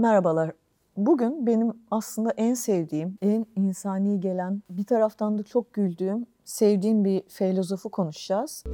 Merhabalar. Bugün benim aslında en sevdiğim, en insani gelen, bir taraftan da çok güldüğüm, sevdiğim bir filozofu konuşacağız.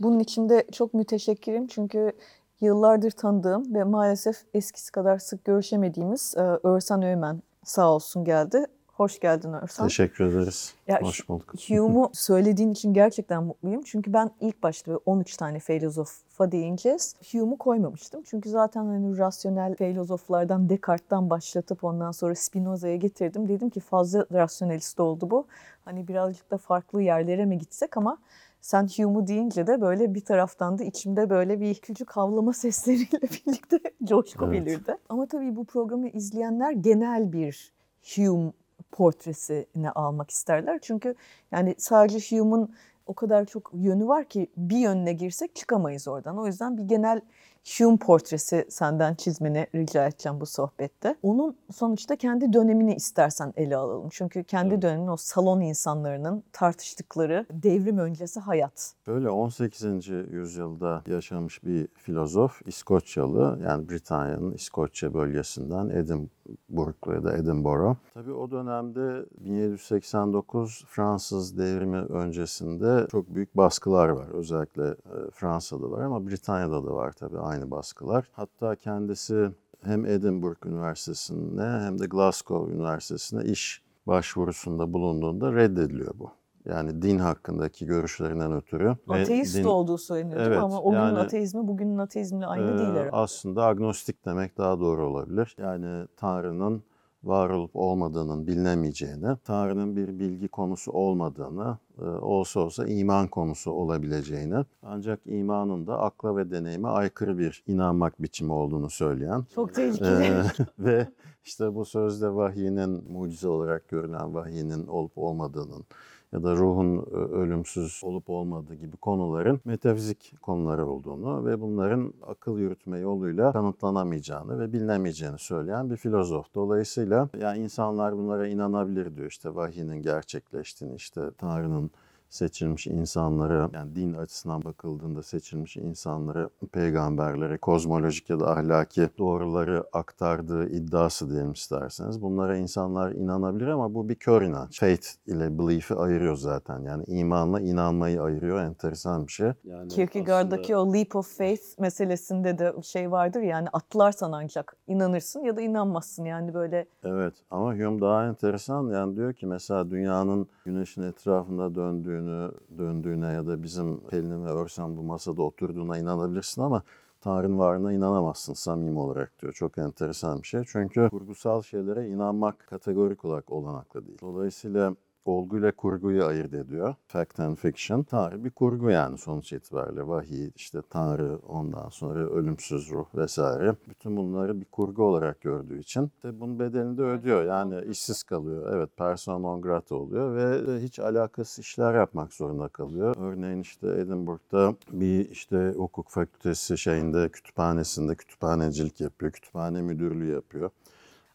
Bunun için de çok müteşekkirim çünkü yıllardır tanıdığım ve maalesef eskisi kadar sık görüşemediğimiz e, Örsan Öğmen sağ olsun geldi. Hoş geldin Örsan. Teşekkür ederiz. Ya, Hoş bulduk. Hume'u söylediğin için gerçekten mutluyum. Çünkü ben ilk başta böyle 13 tane filozofa değineceğiz. Hume'u koymamıştım. Çünkü zaten hani rasyonel filozoflardan Descartes'tan başlatıp ondan sonra Spinoza'ya getirdim. Dedim ki fazla rasyonelist oldu bu. Hani birazcık da farklı yerlere mi gitsek ama sen Hume'u deyince de böyle bir taraftan da içimde böyle bir küçük havlama sesleriyle birlikte coşku Evet. belirdi. Ama tabii bu programı izleyenler genel bir Hume portresini almak isterler. Çünkü yani sadece Hume'un o kadar çok yönü var ki bir yönüne girsek çıkamayız oradan. O yüzden bir genel Hume portresi senden çizmeni rica edeceğim bu sohbette. Onun sonuçta kendi dönemini istersen ele alalım. Çünkü kendi Evet. dönemin o salon insanlarının tartıştıkları devrim öncesi hayat. Böyle 18. yüzyılda yaşamış bir filozof, İskoçyalı yani Britanya'nın İskoçya bölgesinden Edinburgh ya da Edinburgh. Tabii o dönemde 1789 Fransız devrimi öncesinde çok büyük baskılar var. Özellikle e, Fransa'da var ama Britanya'da da var tabii aynı baskılar. Hatta kendisi hem Edinburgh Üniversitesi'ne hem de Glasgow Üniversitesi'ne iş başvurusunda bulunduğunda reddediliyor bu. Yani din hakkındaki görüşlerinden ötürü. Ateist din- olduğu söyleniyor? Evet, ama o günün yani- ateizmi bugünün ateizmle aynı Ee, değil herhalde. Aslında agnostik demek daha doğru olabilir. Yani Tanrı'nın var olup olmadığının bilinemeyeceğini, Tanrı'nın bir bilgi konusu olmadığını, e, olsa olsa iman konusu olabileceğini, ancak imanın da akla ve deneyime aykırı bir inanmak biçimi olduğunu söyleyen Çok tehlikeli. ee, ve işte bu sözde vahiyinin mucize olarak görülen vahiyinin olup olmadığının ya da ruhun e, ölümsüz olup olmadığı gibi konuların metafizik konuları olduğunu ve bunların akıl yürütme yoluyla kanıtlanamayacağını ve bilinemeyeceğini söyleyen bir filozof. Dolayısıyla yani insanlar bunlara inanabilir diyor işte vahiyinin gerçekleştiğini işte Tanrı'nın seçilmiş insanları yani din açısından bakıldığında seçilmiş insanları peygamberlere kozmolojik ya da ahlaki doğruları aktardığı iddiası diyelim isterseniz. Bunlara insanlar inanabilir ama bu bir kör inanç. Faith ile belief'i ayırıyor zaten. Yani imanla inanmayı ayırıyor. Enteresan bir şey. Yani Kierkegaard'daki o leap of faith meselesinde de şey vardır ya, yani atlarsan ancak inanırsın ya da inanmazsın yani böyle Evet ama Hume daha enteresan yani diyor ki mesela dünyanın güneşin etrafında döndüğünü, döndüğüne ya da bizim Pelin'in ve Örsen bu masada oturduğuna inanabilirsin ama Tanrı'nın varlığına inanamazsın samimi olarak diyor. Çok enteresan bir şey. Çünkü kurgusal şeylere inanmak kategorik olarak olanaklı değil. Dolayısıyla olguyla kurguyu ayırt ediyor. Fact and fiction. Tanrı bir kurgu yani sonuç itibariyle. Vahiy, işte Tanrı, ondan sonra ölümsüz ruh vesaire. Bütün bunları bir kurgu olarak gördüğü için de bunun bedelini de ödüyor. Yani işsiz kalıyor. Evet persona non grata oluyor ve hiç alakasız işler yapmak zorunda kalıyor. Örneğin işte Edinburgh'da bir işte hukuk fakültesi şeyinde kütüphanesinde kütüphanecilik yapıyor. Kütüphane müdürlüğü yapıyor.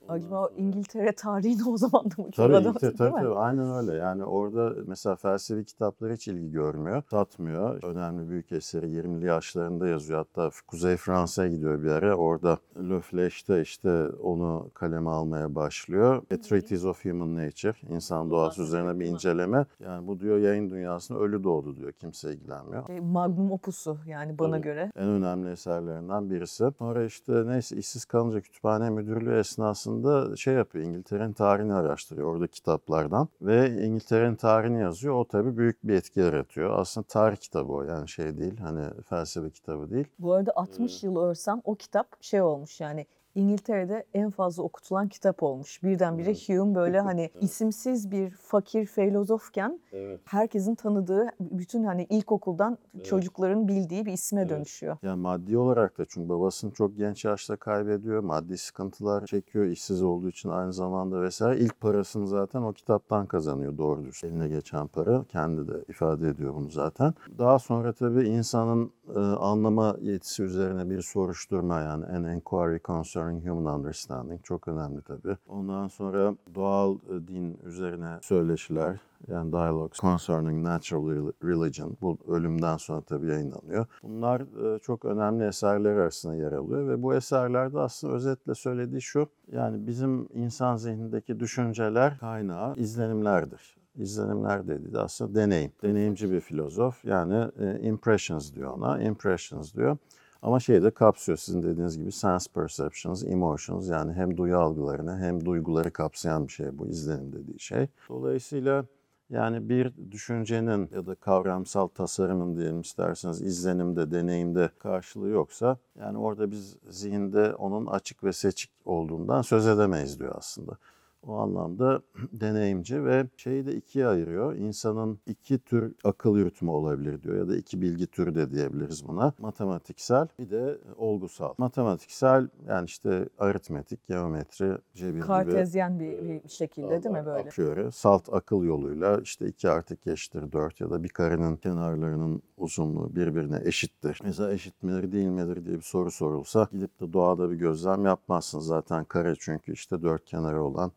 Acaba İngiltere tarihini o zaman da mı Tabii, İngiltere, tabii, tabii aynen öyle. Yani orada mesela felsefi kitaplara hiç ilgi görmüyor, satmıyor. Önemli büyük eseri 20'li yaşlarında yazıyor. Hatta Kuzey Fransa'ya gidiyor bir ara. Orada Le Fleche'te işte onu kaleme almaya başlıyor. A Treatise of Human Nature, insan doğası üzerine bir inceleme. Yani bu diyor yayın dünyasında ölü doğdu diyor. Kimse ilgilenmiyor. Şey, Magnum opusu yani bana Tabii. göre. En önemli eserlerinden birisi. Sonra işte neyse işsiz kalınca kütüphane müdürlüğü esnasında şey yapıyor. İngiltere'nin tarihini araştırıyor orada kitaplardan. Ve İngiltere'nin tarihini yazıyor. O tabii büyük bir etki yaratıyor. Aslında tarih kitabı o yani şey değil. Hani felsefe kitabı değil. Bu arada 60 yıl örsem o kitap şey olmuş yani İngiltere'de en fazla okutulan kitap olmuş. Birdenbire Hume böyle hani isimsiz bir fakir filozofken Evet. herkesin tanıdığı bütün hani ilkokuldan Evet. çocukların bildiği bir isme Evet. dönüşüyor. Yani maddi olarak da çünkü babasını çok genç yaşta kaybediyor. Maddi sıkıntılar çekiyor işsiz olduğu için aynı zamanda vesaire. İlk parasını zaten o kitaptan kazanıyor doğru dürüst. Eline geçen para kendi de ifade ediyor bunu zaten. Daha sonra tabii insanın e, anlama yetisi üzerine bir soruşturma yani an inquiry concerning human understanding çok önemli tabii. Ondan sonra doğal e, din üzerine söyleşiler yani dialogues concerning natural Rel- religion bu ölümden sonra tabii yayınlanıyor. Bunlar e, çok önemli eserler arasında yer alıyor ve bu eserlerde aslında özetle söylediği şu yani bizim insan zihnindeki düşünceler kaynağı izlenimlerdir. İzlenimler dediği de aslında deneyim. Deneyimci bir filozof yani e, impressions diyor ona. Impressions diyor. Ama şeyi de kapsıyor sizin dediğiniz gibi sense perceptions, emotions yani hem duyu algılarını hem duyguları kapsayan bir şey bu izlenim dediği şey. Dolayısıyla yani bir düşüncenin ya da kavramsal tasarımın diyelim isterseniz izlenimde, deneyimde karşılığı yoksa yani orada biz zihinde onun açık ve seçik olduğundan söz edemeyiz diyor aslında. O anlamda deneyimci ve şeyi de ikiye ayırıyor. İnsanın iki tür akıl yürütme olabilir diyor ya da iki bilgi türü de diyebiliriz buna. Matematiksel bir de olgusal. Matematiksel yani işte aritmetik, geometri, cebir gibi Kartezyen bir, bir şekilde değil mi böyle? Akıyor. Salt akıl yoluyla işte 2 artı 2 eşittir 4 ya da bir karenin kenarlarının uzunluğu birbirine eşittir. Mesela eşit midir değil midir diye bir soru sorulsa gidip de doğada bir gözlem yapmazsınız. Zaten kare çünkü işte dört kenarı olan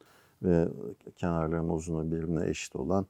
ve kenarların uzunluğu birbirine eşit olan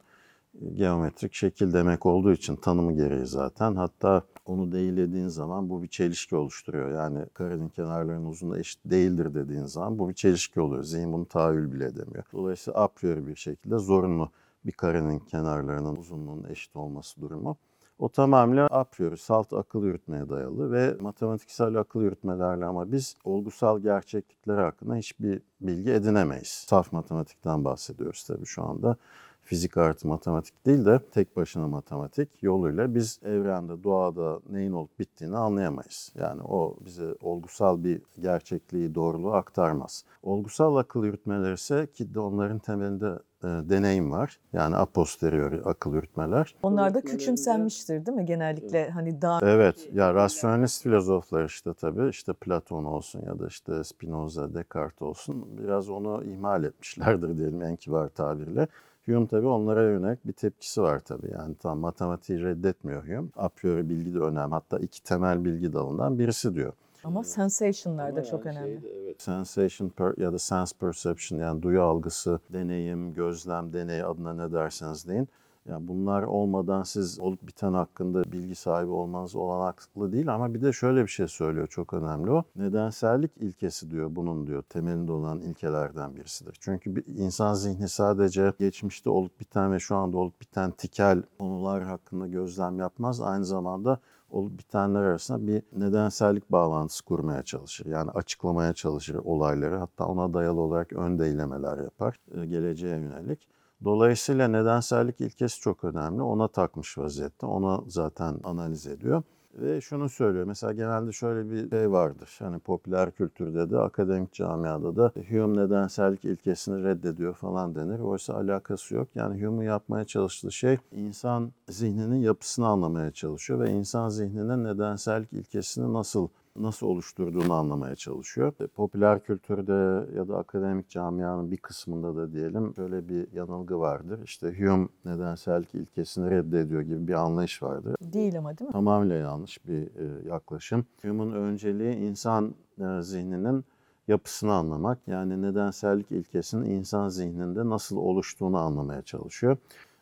geometrik şekil demek olduğu için tanımı gereği zaten. Hatta onu değillediğin zaman bu bir çelişki oluşturuyor. Yani karenin kenarlarının uzunluğu eşit değildir dediğin zaman bu bir çelişki oluyor. Zihin bunu tahayyül bile edemiyor. Dolayısıyla a priori bir şekilde zorunlu bir karenin kenarlarının uzunluğunun eşit olması durumu. O tamamıyla a priori salt akıl yürütmeye dayalı ve matematiksel akıl yürütmelerle ama biz olgusal gerçeklikler hakkında hiçbir bilgi edinemeyiz. Saf matematikten bahsediyoruz tabii şu anda fizik artı matematik değil de tek başına matematik yoluyla biz evrende, doğada neyin olup bittiğini anlayamayız. Yani o bize olgusal bir gerçekliği, doğruluğu aktarmaz. Olgusal akıl yürütmeler ise ki onların temelinde e, deneyim var. Yani a posteriori akıl yürütmeler. Onlar da küçümsenmiştir değil mi genellikle hani daha Evet, ya rasyonelist filozoflar işte tabii işte Platon olsun ya da işte Spinoza, Descartes olsun biraz onu ihmal etmişlerdir diyelim en kibar tabirle. Hume tabii onlara yönelik bir tepkisi var tabii. Yani tam matematiği reddetmiyor Hume. A priori bilgi de önemli. Hatta iki temel bilgi dalından birisi diyor. Ama sensation'lar da çok önemli. Sensation per, ya da sense perception yani duyu algısı, deneyim, gözlem, deney adına ne derseniz deyin. Yani bunlar olmadan siz olup biten hakkında bilgi sahibi olmanız olanaklı değil ama bir de şöyle bir şey söylüyor çok önemli o. Nedensellik ilkesi diyor bunun diyor temelinde olan ilkelerden birisidir. Çünkü bir insan zihni sadece geçmişte olup biten ve şu anda olup biten tikel konular hakkında gözlem yapmaz. Aynı zamanda olup bitenler arasında bir nedensellik bağlantısı kurmaya çalışır. Yani açıklamaya çalışır olayları. Hatta ona dayalı olarak ön deylemeler yapar e, geleceğe yönelik. Dolayısıyla nedensellik ilkesi çok önemli. Ona takmış vaziyette. Ona zaten analiz ediyor. Ve şunu söylüyor. Mesela genelde şöyle bir şey vardır. Hani popüler kültürde de akademik camiada da Hume nedensellik ilkesini reddediyor falan denir. Oysa alakası yok. Yani Hume'un yapmaya çalıştığı şey insan zihninin yapısını anlamaya çalışıyor ve insan zihninin nedensellik ilkesini nasıl nasıl oluşturduğunu anlamaya çalışıyor. E, Popüler kültürde ya da akademik camianın bir kısmında da diyelim şöyle bir yanılgı vardır. İşte Hume nedensellik ilkesini reddediyor gibi bir anlayış vardır. Değil ama değil mi? Tamamıyla yanlış bir e, yaklaşım. Hume'un önceliği insan e, zihninin yapısını anlamak. Yani nedensellik ilkesinin insan zihninde nasıl oluştuğunu anlamaya çalışıyor.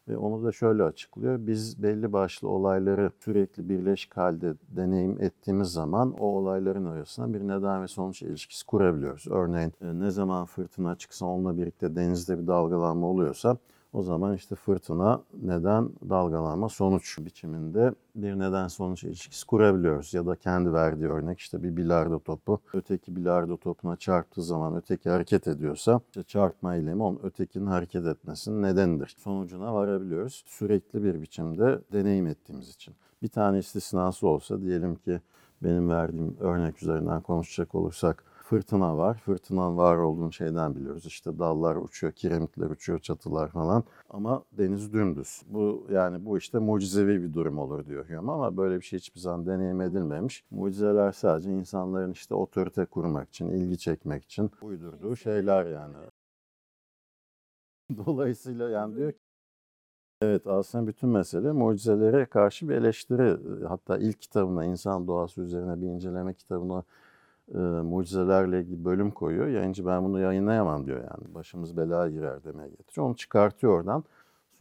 Ve onu da şöyle açıklıyor. Biz belli başlı olayları sürekli birleşik halde deneyim ettiğimiz zaman o olayların arasında bir neden ve sonuç ilişkisi kurabiliyoruz. Örneğin e, ne zaman fırtına çıksa onunla birlikte denizde bir dalgalanma oluyorsa o zaman işte fırtına neden dalgalanma sonuç biçiminde bir neden sonuç ilişkisi kurabiliyoruz. Ya da kendi verdiği örnek işte bir bilardo topu öteki bilardo topuna çarptığı zaman öteki hareket ediyorsa işte çarpma eylemi onun ötekinin hareket etmesinin nedenidir. Sonucuna varabiliyoruz. Sürekli bir biçimde deneyim ettiğimiz için. Bir tane istisnası olsa diyelim ki benim verdiğim örnek üzerinden konuşacak olursak fırtına var. Fırtınanın var olduğunu şeyden biliyoruz. İşte dallar uçuyor, kiremitler uçuyor, çatılar falan. Ama deniz dümdüz. Bu yani bu işte mucizevi bir durum olur diyor Hume ama böyle bir şey hiçbir zaman deneyim edilmemiş. Mucizeler sadece insanların işte otorite kurmak için, ilgi çekmek için uydurduğu şeyler yani. Dolayısıyla yani diyor ki Evet aslında bütün mesele mucizelere karşı bir eleştiri. Hatta ilk kitabına insan doğası üzerine bir inceleme kitabına e, mucizelerle ilgili bölüm koyuyor. Yayıncı ben bunu yayınlayamam diyor yani. Başımız belaya girer demeye getiriyor. Onu çıkartıyor oradan.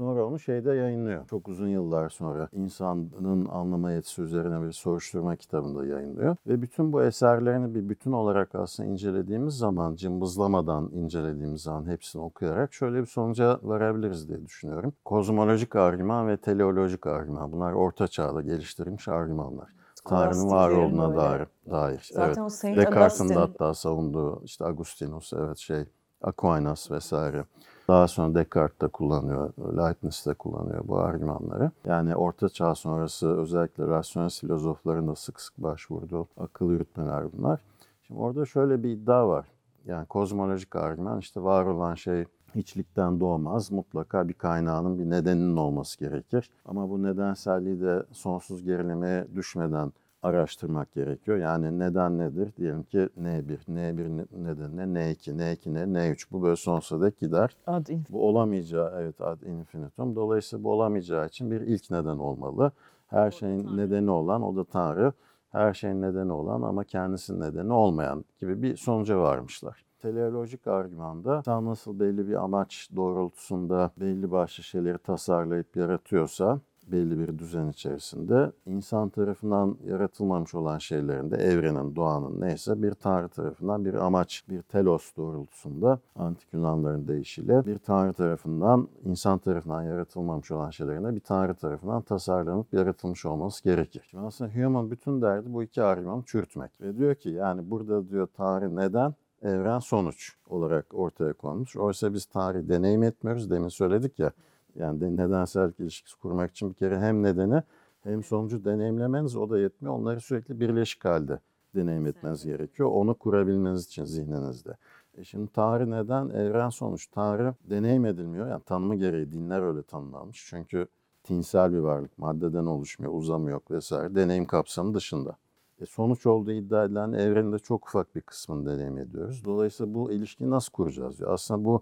Sonra onu şeyde yayınlıyor. Çok uzun yıllar sonra insanın anlama yetisi üzerine bir soruşturma kitabında yayınlıyor. Ve bütün bu eserlerini bir bütün olarak aslında incelediğimiz zaman, cımbızlamadan incelediğimiz zaman hepsini okuyarak şöyle bir sonuca varabiliriz diye düşünüyorum. Kozmolojik argüman ve teleolojik argüman. Bunlar orta çağda geliştirilmiş argümanlar. Tanrı'nın var olduğuna dair. dair. Zaten evet. o Saint Descartes'in de hatta savunduğu işte Agustinus, evet şey Aquinas vesaire. Daha sonra Descartes de kullanıyor, Leibniz de kullanıyor bu argümanları. Yani Orta Çağ sonrası özellikle rasyonel filozofların da sık sık başvurduğu akıl yürütmeler bunlar. Şimdi orada şöyle bir iddia var. Yani kozmolojik argüman işte var olan şey hiçlikten doğmaz. Mutlaka bir kaynağının bir nedeninin olması gerekir. Ama bu nedenselliği de sonsuz gerilimeye düşmeden araştırmak gerekiyor. Yani neden nedir? Diyelim ki N1, N1 ne- nedenine N2, N2 ne, N3 bu böyle sonsuza dek gider. ad. Bu olamayacağı evet ad infinitum. Dolayısıyla bu olamayacağı için bir ilk neden olmalı. Her şeyin nedeni olan o da Tanrı. Her şeyin nedeni olan ama kendisinin nedeni olmayan gibi bir sonuca varmışlar. Teleolojik argümanda insan nasıl belli bir amaç doğrultusunda belli başlı şeyleri tasarlayıp yaratıyorsa belli bir düzen içerisinde insan tarafından yaratılmamış olan şeylerin de evrenin, doğanın neyse bir tanrı tarafından bir amaç, bir telos doğrultusunda antik Yunanların deyişiyle bir tanrı tarafından, insan tarafından yaratılmamış olan şeylerin de bir tanrı tarafından tasarlanıp yaratılmış olması gerekir. Şimdi aslında Hume'un bütün derdi bu iki argümanı çürütmek. Ve diyor ki yani burada diyor tanrı neden? Evren sonuç olarak ortaya konmuş. Oysa biz tarihi deneyim etmiyoruz. Demin söyledik ya. Yani de- nedensellik ilişkisi kurmak için bir kere hem nedeni hem sonucu deneyimlemeniz o da yetmiyor. Onları sürekli birleşik halde deneyim etmeniz gerekiyor. Onu kurabilmeniz için zihninizde. E şimdi Tanrı neden? Evren sonuç. Tanrı deneyim edilmiyor. Yani tanımı gereği dinler öyle tanımlanmış. Çünkü tinsel bir varlık. Maddeden oluşmuyor, uzamı yok vesaire. Deneyim kapsamı dışında. E sonuç olduğu iddia edilen evrenin de çok ufak bir kısmını deneyim ediyoruz. Dolayısıyla bu ilişkiyi nasıl kuracağız diyor. Aslında bu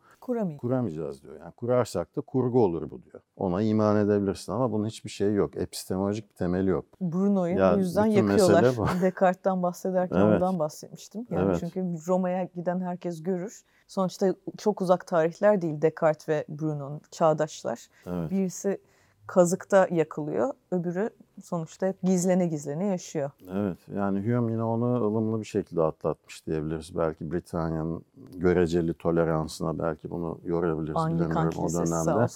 kuramayacağız diyor. Yani kurarsak da kurgu olur bu diyor. Ona iman edebilirsin ama bunun hiçbir şeyi yok. Epistemolojik bir temeli yok. Bruno'yu Ya, o yüzden yakıyorlar. bu. Descartes'ten bahsederken Evet. ondan bahsetmiştim. Yani Evet. çünkü Roma'ya giden herkes görür. Sonuçta çok uzak tarihler değil Descartes ve Bruno'nun çağdaşlar. Evet. Birisi kazıkta yakılıyor, öbürü sonuçta hep gizlene gizlene yaşıyor. Evet. Yani Hume yine onu ılımlı bir şekilde atlatmış diyebiliriz. Belki Britanya'nın göreceli toleransına belki bunu yorabiliriz Anglikan bilemiyorum o dönemde.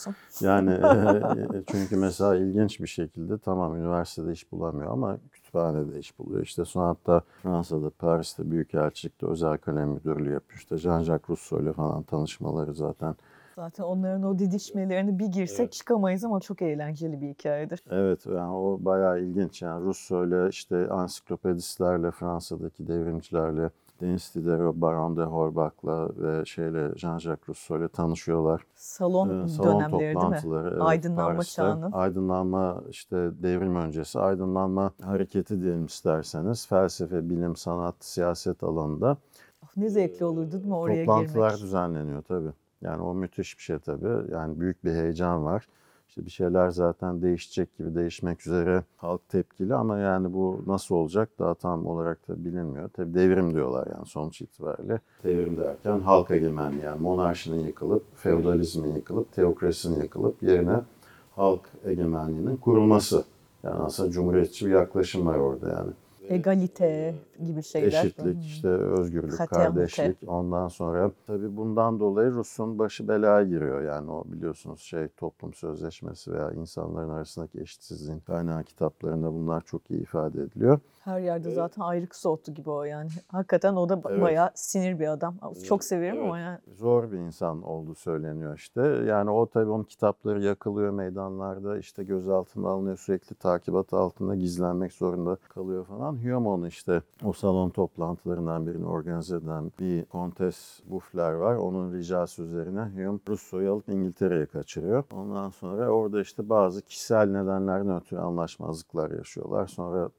Yani e, çünkü mesela ilginç bir şekilde tamam üniversitede iş bulamıyor ama kütüphanede iş buluyor. İşte sonra hatta Fransa'da, Paris'te Büyükelçilikte özel kalem müdürlüğü yapıyor. İşte Jean-Jacques Rousseau ile falan tanışmaları zaten. Zaten onların o didişmelerine bir girsek Evet. çıkamayız ama çok eğlenceli bir hikayedir. Evet yani o bayağı ilginç. Yani Rousseau ile işte ansiklopedistlerle, Fransa'daki devrimcilerle, Denis Diderot, Baron de Holbach'la ve şeyle Jean-Jacques Rousseau ile tanışıyorlar. Salon Ee, salon dönemleri değil mi? toplantıları. evet, Aydınlanma Paris'te. çağının. Aydınlanma işte devrim öncesi aydınlanma hareketi diyelim isterseniz. Felsefe, bilim, sanat, siyaset alanında Of, ne zevkli olurdu değil mi oraya toplantılar girmek? düzenleniyor tabii. Yani o müthiş bir şey tabii. Yani büyük bir heyecan var. İşte bir şeyler zaten değişecek gibi değişmek üzere halk tepkili ama yani bu nasıl olacak daha tam olarak da bilinmiyor. Tabii devrim diyorlar yani sonuç itibariyle. Devrim derken halk egemenliği yani monarşinin yıkılıp, feodalizmin yıkılıp, teokrasinin yıkılıp yerine halk egemenliğinin kurulması. Yani aslında cumhuriyetçi bir yaklaşım var orada yani. Egalite gibi şeyler. Eşitlik, işte özgürlük, Fraternite. kardeşlik. Ondan sonra tabii bundan dolayı Rus'un başı belaya giriyor. Yani o biliyorsunuz şey toplum sözleşmesi veya insanların arasındaki eşitsizliğin kaynağı kitaplarında bunlar çok iyi ifade ediliyor. Her yerde zaten ayrık soğuttu gibi o yani. Hakikaten o da Evet. bayağı sinir bir adam. Çok severim Evet. ama yani. Zor bir insan olduğu söyleniyor işte. Yani o tabii onun kitapları yakılıyor meydanlarda işte gözaltına alınıyor sürekli takibat altında gizlenmek zorunda kalıyor falan. Hume onu işte o salon toplantılarından birini organize eden bir kontes Buffler var. Onun ricası üzerine Hume Rousseau'yu alıp İngiltere'ye kaçırıyor. Ondan sonra orada işte bazı kişisel nedenlerden ötürü anlaşmazlıklar yaşıyorlar. Sonra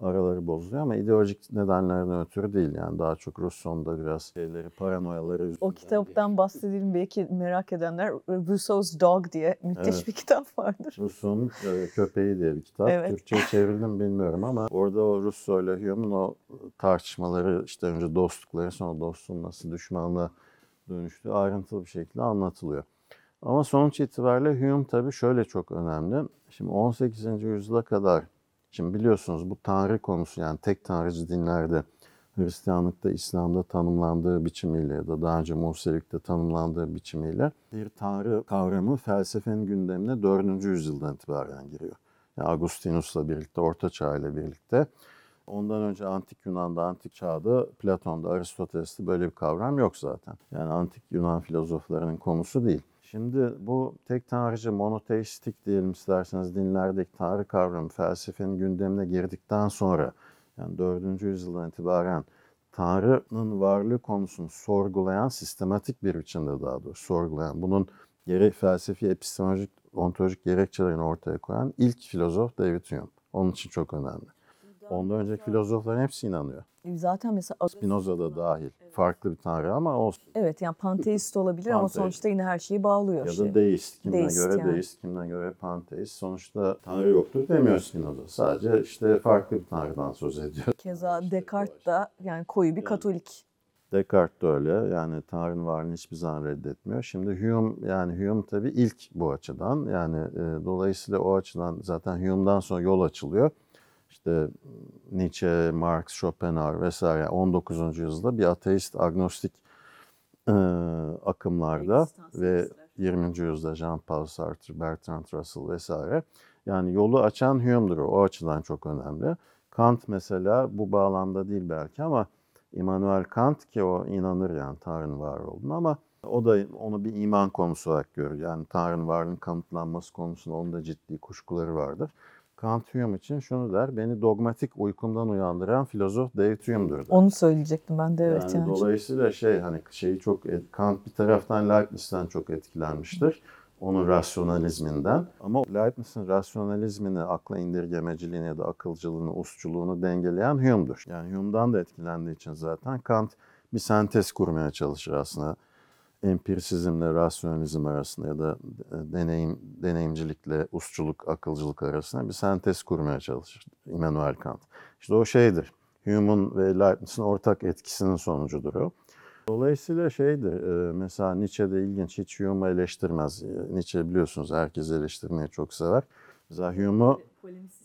araları bozuluyor ama ideolojik nedenlerden ötürü değil yani daha çok Rousseau'nun da biraz şeyleri paranoyaları yüzünden. O kitaptan bahsedelim belki merak edenler Rousseau's Dog diye müthiş Evet. bir kitap vardır. Rousseau'nun e, Köpeği diye bir kitap. Evet. Türkçe'ye çevrildi mi bilmiyorum ama orada o Rousseau ile Hume'un o tartışmaları işte önce dostlukları sonra dostluğun nasıl düşmanlığa dönüştüğü ayrıntılı bir şekilde anlatılıyor. Ama sonuç itibariyle Hume tabii şöyle çok önemli. Şimdi 18. yüzyıla kadar Şimdi biliyorsunuz bu tanrı konusu yani tek tanrıcı dinlerde Hristiyanlıkta, İslam'da tanımlandığı biçimiyle ya da daha önce Musevilikte tanımlandığı biçimiyle bir tanrı kavramı felsefenin gündemine 4. yüzyıldan itibaren giriyor. Yani Agustinus'la birlikte, Orta Çağ ile birlikte. Ondan önce Antik Yunan'da, Antik Çağ'da, Platon'da, Aristoteles'te böyle bir kavram yok zaten. Yani Antik Yunan filozoflarının konusu değil. Şimdi bu tek tanrıcı, monoteistik diyelim isterseniz dinlerdeki tanrı kavramı felsefenin gündemine girdikten sonra yani 4. yüzyıldan itibaren Tanrı'nın varlığı konusunu sorgulayan, sistematik bir biçimde daha doğrusu sorgulayan, bunun gerek felsefi, epistemolojik, ontolojik gerekçelerini ortaya koyan ilk filozof David Hume. Onun için çok önemli. Ondan önceki filozofların hepsi inanıyor. Zaten mesela Spinoza da dahil. Farklı bir tanrı ama o evet yani panteist olabilir ama Panteist. sonuçta yine her şeyi bağlıyor. ya şey. da deist. Kimine Deist göre yani. deist, kimine göre panteist. Sonuçta tanrı yoktur demiyor Spinoza. Sadece işte farklı bir tanrıdan söz ediyor. Keza Descartes da yani koyu bir Katolik. Descartes de öyle. Yani Tanrı'nın varlığını hiçbir zaman reddetmiyor. Şimdi Hume yani Hume tabii ilk bu açıdan. Yani e, dolayısıyla o açıdan zaten Hume'dan sonra yol açılıyor. İşte Nietzsche, Marx, Schopenhauer vesaire yani 19. yüzyılda bir ateist, agnostik e, akımlarda ve 20. yüzyılda Jean-Paul Sartre, Bertrand Russell vesaire. Yani yolu açan Hume'dur o. O açıdan çok önemli. Kant mesela bu bağlamda değil belki ama Immanuel Kant ki o inanır yani Tanrı'nın var olduğunu ama o da onu bir iman konusu olarak görür. Yani Tanrı'nın varlığının kanıtlanması konusunda onun da ciddi kuşkuları vardır. Kant Hume için şunu der, beni dogmatik uykumdan uyandıran filozof David Hume'dur der. Onu söyleyecektim ben de evet yani, yani. dolayısıyla şey hani şeyi çok Kant bir taraftan Leibniz'ten çok etkilenmiştir. Onun rasyonalizminden. Ama Leibniz'in rasyonalizmini, akla indirgemeciliğini ya da akılcılığını, usçuluğunu dengeleyen Hume'dur. Yani Hume'dan da etkilendiği için zaten Kant bir sentez kurmaya çalışır aslında. Empirisizmle rasyonalizm arasında ya da deneyim deneyimcilikle usçuluk, akılcılık arasında bir sentez kurmaya çalışır Immanuel Kant. İşte o şeydir. Hume'un ve Leibniz'in ortak etkisinin sonucudur o. Dolayısıyla şeydir, e, mesela Nietzsche'de ilginç, hiç Hume'u eleştirmez. E, Nietzsche biliyorsunuz herkes eleştirmeyi çok sever. Mesela Hume'u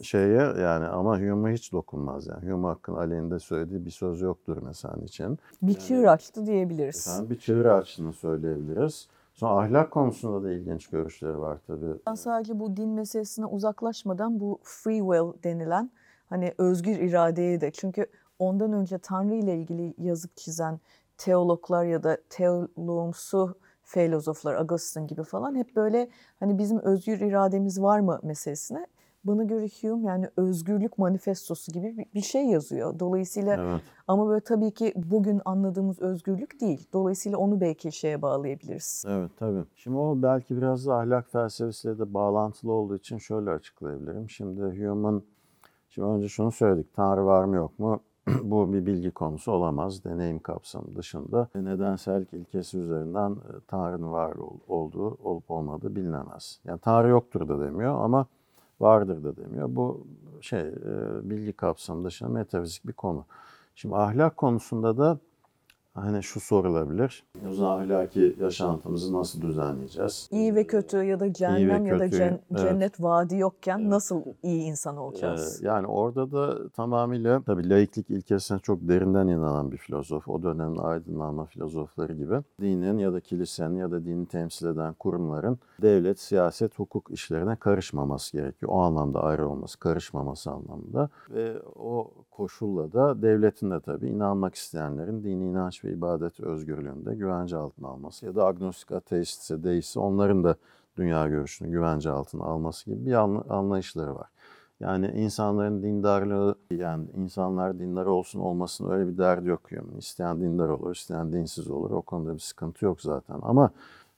şeye yani ama Hume'u hiç dokunmaz yani. Hume hakkında aleyhinde söylediği bir söz yoktur mesela Nietzsche'nin. Bir çığır açtı diyebiliriz. Efendim, bir çığır açtığını söyleyebiliriz. Sonra ahlak konusunda da ilginç görüşleri var tabii. Ben sadece bu din meselesine uzaklaşmadan bu free will denilen hani özgür iradeye de çünkü ondan önce Tanrı ile ilgili yazıp çizen teologlar ya da teologumsu filozoflar Augustine gibi falan hep böyle hani bizim özgür irademiz var mı meselesine bana göre Hume yani özgürlük manifestosu gibi bir- şey yazıyor. Dolayısıyla Evet. ama böyle tabii ki bugün anladığımız özgürlük değil. Dolayısıyla onu belki şeye bağlayabiliriz. Evet tabii. Şimdi o belki biraz da ahlak felsefesiyle de bağlantılı olduğu için şöyle açıklayabilirim. Şimdi Hume'un, şimdi önce şunu söyledik. Tanrı var mı yok mu? Bu bir bilgi konusu olamaz. Deneyim kapsamı dışında. Nedensellik ilkesi üzerinden e, Tanrı'nın var ol- olduğu, olup olmadığı bilinemez. Yani Tanrı yoktur da demiyor ama vardır da demiyor. Bu şey e, bilgi kapsamı dışında metafizik bir konu. Şimdi ahlak konusunda da hani şu sorulabilir. O zaman ahlaki yaşantımızı nasıl düzenleyeceğiz? İyi ve kötü ya da cehennem ya da cen- evet. cennet vaadi yokken Evet. nasıl iyi insan Ee, olacağız? yani orada da tamamıyla tabii laiklik ilkesine çok derinden inanan bir filozof. O dönemin aydınlanma filozofları gibi. Dinin ya da kilisenin ya da dini temsil eden kurumların devlet, siyaset, hukuk işlerine karışmaması gerekiyor. O anlamda ayrı olması, karışmaması anlamında. Ve o koşulla da devletin de tabii inanmak isteyenlerin dini inanç ve ibadet özgürlüğünde güvence altına alması ya da agnostik ateistse, deistse onların da dünya görüşünü güvence altına alması gibi bir anla- anlayışları var. Yani insanların dindarlığı, yani insanlar dindar olsun olmasın öyle bir derdi yok. Yani isteyen dindar olur, isteyen dinsiz olur. O konuda bir sıkıntı yok zaten. Ama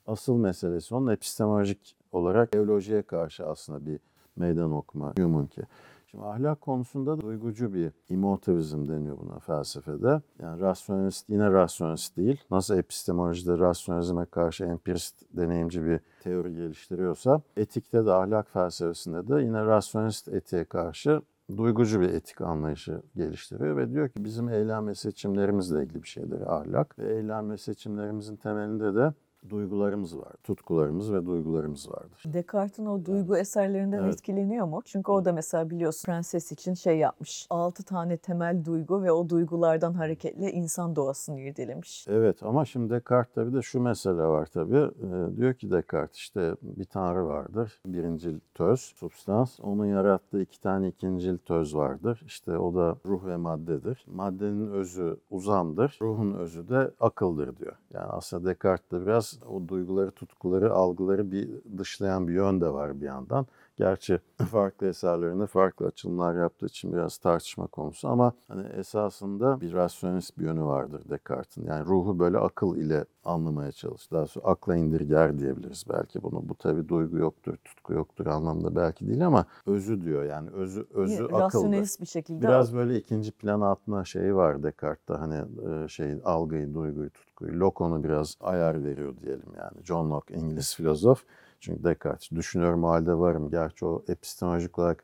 asıl meselesi onun epistemolojik olarak teolojiye karşı aslında bir meydan okuma Hume'unki. Şimdi ahlak konusunda da duygucu bir emotivizm deniyor buna felsefede. Yani rasyonelist yine rasyonelist değil. Nasıl epistemolojide rasyonelizme karşı empirist deneyimci bir teori geliştiriyorsa etikte de ahlak felsefesinde de yine rasyonelist etiğe karşı duygucu bir etik anlayışı geliştiriyor ve diyor ki bizim eylem ve seçimlerimizle ilgili bir şeydir ahlak ve eylem ve seçimlerimizin temelinde de duygularımız var. Tutkularımız ve duygularımız vardır. Descartes'in o duygu eserlerinden Evet. etkileniyor mu? Çünkü o da mesela biliyorsun prenses için şey yapmış. Altı tane temel duygu ve o duygulardan hareketle insan doğasını irdelemiş. Evet ama şimdi Descartes'te bir de şu mesele var tabii. Ee, diyor ki Descartes işte bir tanrı vardır. Birincil töz, substans. Onun yarattığı iki tane ikincil töz vardır. İşte o da ruh ve maddedir. Maddenin özü uzamdır. Ruhun özü de akıldır diyor. Yani aslında Descartes'te biraz o duyguları, tutkuları, algıları bir dışlayan bir yön de var bir yandan. Gerçi farklı eserlerinde farklı açılımlar yaptığı için biraz tartışma konusu ama hani esasında bir rasyonist bir yönü vardır Descartes'in. Yani ruhu böyle akıl ile anlamaya çalış. Daha sonra akla indirger diyebiliriz belki bunu. Bu tabii duygu yoktur, tutku yoktur anlamda belki değil ama özü diyor. Yani özü özü Yine akıldır. Bir şekilde Biraz böyle ikinci plan atma şeyi var Descartes'te hani e, şey algıyı, duyguyu, tutkuyu. Locke onu biraz ayar veriyor diyelim yani. John Locke İngiliz filozof. Çünkü Descartes düşünüyorum halde varım. Gerçi o epistemolojik olarak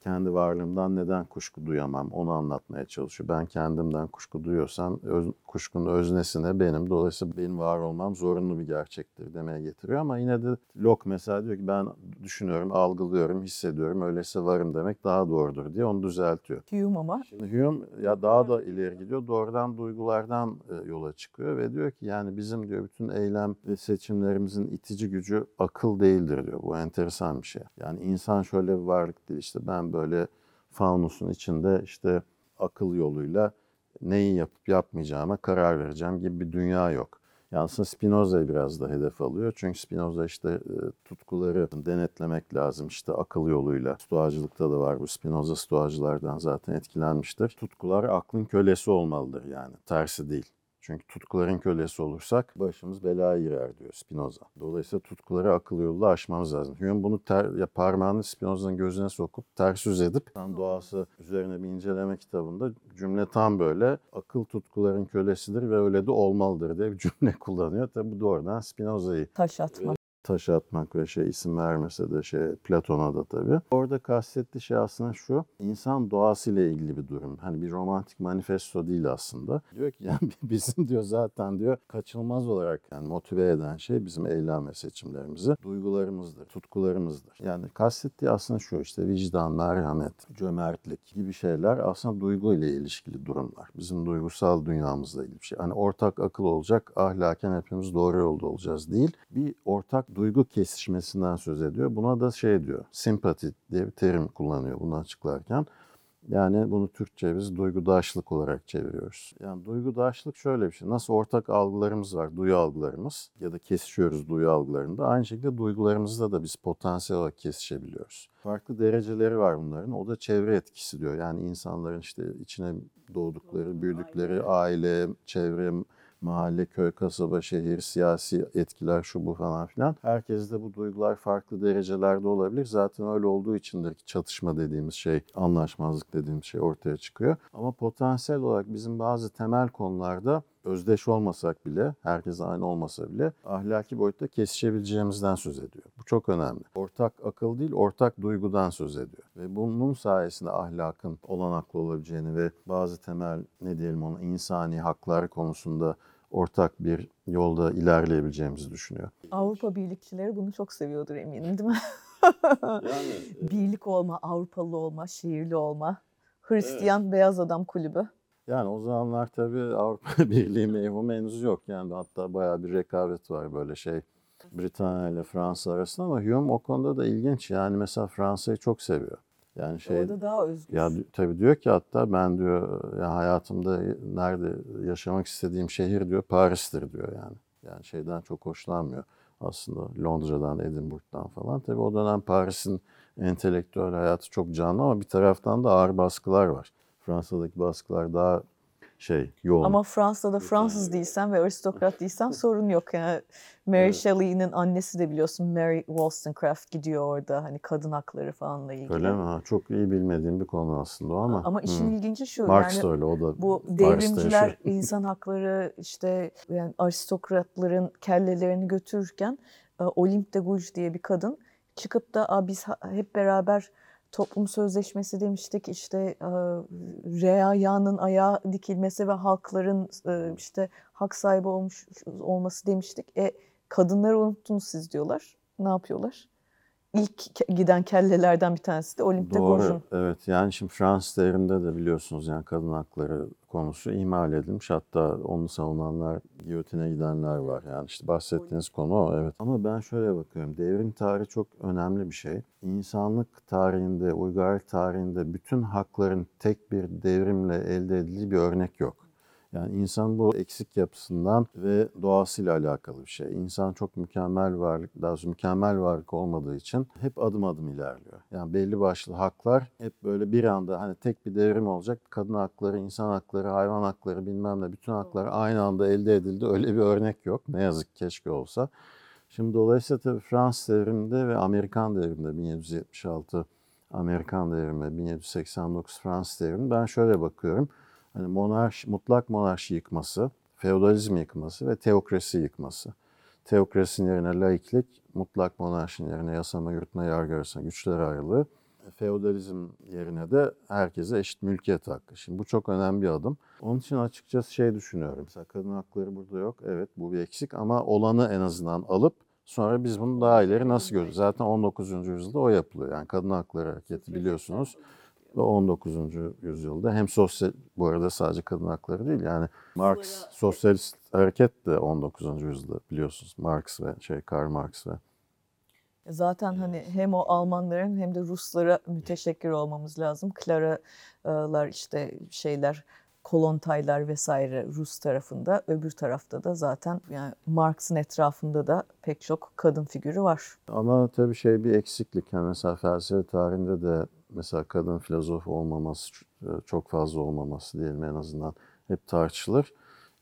kendi varlığımdan neden kuşku duyamam onu anlatmaya çalışıyor. Ben kendimden kuşku duyuyorsam öz, kuşkunun öznesine benim. Dolayısıyla benim var olmam zorunlu bir gerçektir demeye getiriyor. Ama yine de Locke mesela diyor ki ben düşünüyorum, algılıyorum, hissediyorum. Öyleyse varım demek daha doğrudur diye onu düzeltiyor. Hume ama Şimdi Hume ya daha da ileri gidiyor. Doğrudan duygulardan e, yola çıkıyor ve diyor ki yani bizim diyor bütün eylem ve seçimlerimizin itici gücü akıl değildir diyor. Bu enteresan bir şey. Yani insan şöyle bir varlık değil işte ben böyle faunusun içinde işte akıl yoluyla neyi yapıp yapmayacağıma karar vereceğim gibi bir dünya yok. Yani aslında Spinoza'yı biraz da hedef alıyor. Çünkü Spinoza işte e, tutkuları denetlemek lazım işte akıl yoluyla. Stoacılıkta da var bu. Spinoza stoacılardan zaten etkilenmiştir. Tutkular aklın kölesi olmalıdır yani. Tersi değil. Çünkü tutkuların kölesi olursak başımız belaya girer diyor Spinoza. Dolayısıyla tutkuları akıl yoluyla aşmamız lazım. Hume bunu ter, ya parmağını Spinoza'nın gözüne sokup ters yüz edip doğası üzerine bir inceleme kitabında cümle tam böyle akıl tutkuların kölesidir ve öyle de olmalıdır diye bir cümle kullanıyor. Tabi bu doğrudan Spinoza'yı taş atma. Taş atmak ve şey isim vermese de şey Platon'a da tabii. Orada kastettiği şey aslında şu. insan doğasıyla ilgili bir durum. Hani bir romantik manifesto değil aslında. Diyor ki yani bizim diyor zaten diyor kaçınılmaz olarak yani motive eden şey bizim eylem ve seçimlerimizi duygularımızdır, tutkularımızdır. Yani kastettiği aslında şu işte vicdan, merhamet, cömertlik gibi şeyler aslında duygu ile ilişkili durumlar. Bizim duygusal dünyamızla ilgili bir şey. Hani ortak akıl olacak, ahlaken hepimiz doğru yolda olacağız değil. Bir ortak duygu kesişmesinden söz ediyor. Buna da şey diyor, simpati diye bir terim kullanıyor bunu açıklarken. Yani bunu Türkçe biz duygudaşlık olarak çeviriyoruz. Yani duygudaşlık şöyle bir şey. Nasıl ortak algılarımız var, duyu algılarımız ya da kesişiyoruz duyu algılarında. Aynı şekilde duygularımızda da biz potansiyel olarak kesişebiliyoruz. Farklı dereceleri var bunların. O da çevre etkisi diyor. Yani insanların işte içine doğdukları, büyüdükleri aile, çevre, mahalle, köy, kasaba, şehir, siyasi etkiler şu bu falan filan. Herkeste bu duygular farklı derecelerde olabilir. Zaten öyle olduğu içindir ki çatışma dediğimiz şey, anlaşmazlık dediğimiz şey ortaya çıkıyor. Ama potansiyel olarak bizim bazı temel konularda özdeş olmasak bile, herkes aynı olmasa bile ahlaki boyutta kesişebileceğimizden söz ediyor. Bu çok önemli. Ortak akıl değil, ortak duygudan söz ediyor. Ve bunun sayesinde ahlakın olanaklı olabileceğini ve bazı temel ne diyelim ona insani haklar konusunda ortak bir yolda ilerleyebileceğimizi düşünüyor. Avrupa birlikçileri bunu çok seviyordur eminim değil mi? Birlik olma, Avrupalı olma, şehirli olma. Hristiyan Beyaz Adam Kulübü. Yani o zamanlar tabii Avrupa Birliği mevhumu henüz yok. Yani hatta bayağı bir rekabet var böyle şey Britanya ile Fransa arasında ama Hume o konuda da ilginç. Yani mesela Fransa'yı çok seviyor. Yani şey Orada daha özgür. ya tabii diyor ki hatta ben diyor ya hayatımda nerede yaşamak istediğim şehir diyor Paris'tir diyor yani. Yani şeyden çok hoşlanmıyor aslında Londra'dan, Edinburgh'dan falan. Tabii o dönem Paris'in entelektüel hayatı çok canlı ama bir taraftan da ağır baskılar var. Fransa'daki baskılar daha şey yoğun. Ama Fransa'da Fransız değilsen ve aristokrat değilsen sorun yok. Yani Mary Evet. Shelley'nin annesi de biliyorsun Mary Wollstonecraft gidiyor orada hani kadın hakları falanla ilgili. Öyle mi? Ha, Çok iyi bilmediğim bir konu aslında o ama. Ama işin Hı. ilginci şu Marx yani da öyle o da bu devrimciler insan hakları işte yani aristokratların kellelerini götürürken e, Olympe de Gouges diye bir kadın çıkıp da "Aa, biz hep beraber toplum sözleşmesi demiştik işte e, reayanın ayağa dikilmesi ve halkların e, işte hak sahibi olmuş olması demiştik. E kadınları unuttunuz siz diyorlar. Ne yapıyorlar? İlk giden kellelerden bir tanesi de Olympe de Doğru. Gouges'un. Evet. Yani şimdi Fransız devriminde de biliyorsunuz yani kadın hakları konusu ihmal edilmiş. Hatta onu savunanlar, giyotine gidenler var. Yani işte bahsettiğiniz konu o. Evet. Ama ben şöyle bakıyorum. Devrim tarihi çok önemli bir şey. İnsanlık tarihinde, uygarlık tarihinde bütün hakların tek bir devrimle elde edildiği bir örnek yok. Yani insan bu eksik yapısından ve doğasıyla alakalı bir şey. İnsan çok mükemmel varlık, daha doğrusu mükemmel varlık olmadığı için hep adım adım ilerliyor. Yani belli başlı haklar hep böyle bir anda hani tek bir devrim olacak. Kadın hakları, insan hakları, hayvan hakları bilmem ne bütün haklar aynı anda elde edildi. Öyle bir örnek yok. Ne yazık keşke olsa. Şimdi dolayısıyla tabii Fransız devriminde ve Amerikan devriminde 1776 Amerikan devrimi, 1789 Fransız devrimi ben şöyle bakıyorum. Hani monarşi, mutlak monarşi yıkması, feodalizm yıkması ve teokrasi yıkması. Teokrasinin yerine laiklik, mutlak monarşinin yerine yasama, yürütme, yargı arasında güçler ayrılığı. Feodalizm yerine de herkese eşit mülkiyet hakkı. Şimdi bu çok önemli bir adım. Onun için açıkçası şey düşünüyorum. Mesela kadın hakları burada yok. Evet bu bir eksik ama olanı en azından alıp sonra biz bunu daha ileri nasıl görürüz? Zaten 19. yüzyılda o yapılıyor. Yani kadın hakları hareketi biliyorsunuz ve 19. yüzyılda hem sosyal bu arada sadece kadın hakları değil yani Marx sosyalist hareket de 19. yüzyılda biliyorsunuz Marx ve şey Karl Marx ve Zaten hani hem o Almanların hem de Ruslara müteşekkir olmamız lazım. Clara'lar işte şeyler Kolontaylar vesaire Rus tarafında öbür tarafta da zaten yani Marx'ın etrafında da pek çok kadın figürü var. ama tabii şey bir eksiklik yani mesela felsefe tarihinde de mesela kadın filozof olmaması çok fazla olmaması diyelim en azından hep tartışılır.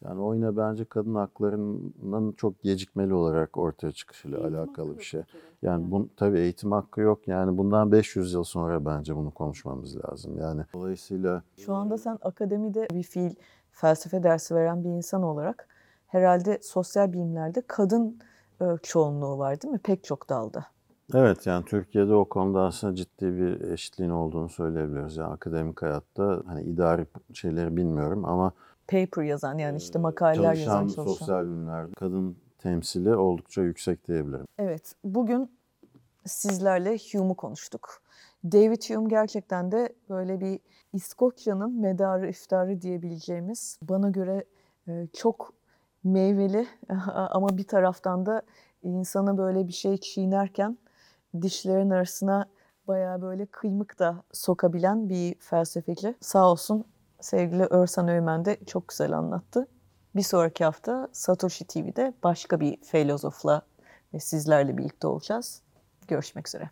Yani o yine bence kadın haklarının çok gecikmeli olarak ortaya çıkışıyla alakalı bir şey. Yani bu tabii eğitim hakkı yok. Yani bundan 500 yıl sonra bence bunu konuşmamız lazım. Yani dolayısıyla Şu anda sen akademide bir fiil felsefe dersi veren bir insan olarak herhalde sosyal bilimlerde kadın e, çoğunluğu var değil mi? Pek çok dalda. Evet yani Türkiye'de o konuda aslında ciddi bir eşitliğin olduğunu söyleyebiliriz. Yani akademik hayatta hani idari şeyleri bilmiyorum ama Paper yazan yani işte makaleler çalışan yazan çalışan. sosyal bilimlerde kadın temsili oldukça yüksek diyebilirim. Evet, bugün sizlerle Hume'u konuştuk. David Hume gerçekten de böyle bir İskoçya'nın medarı iftarı diyebileceğimiz bana göre çok meyveli ama bir taraftan da insana böyle bir şey çiğnerken dişlerin arasına bayağı böyle kıymık da sokabilen bir felsefeci. Sağ olsun sevgili Örsan Öğmen de çok güzel anlattı. Bir sonraki hafta Satoshi TV'de başka bir filozofla ve sizlerle birlikte olacağız. Görüşmek üzere.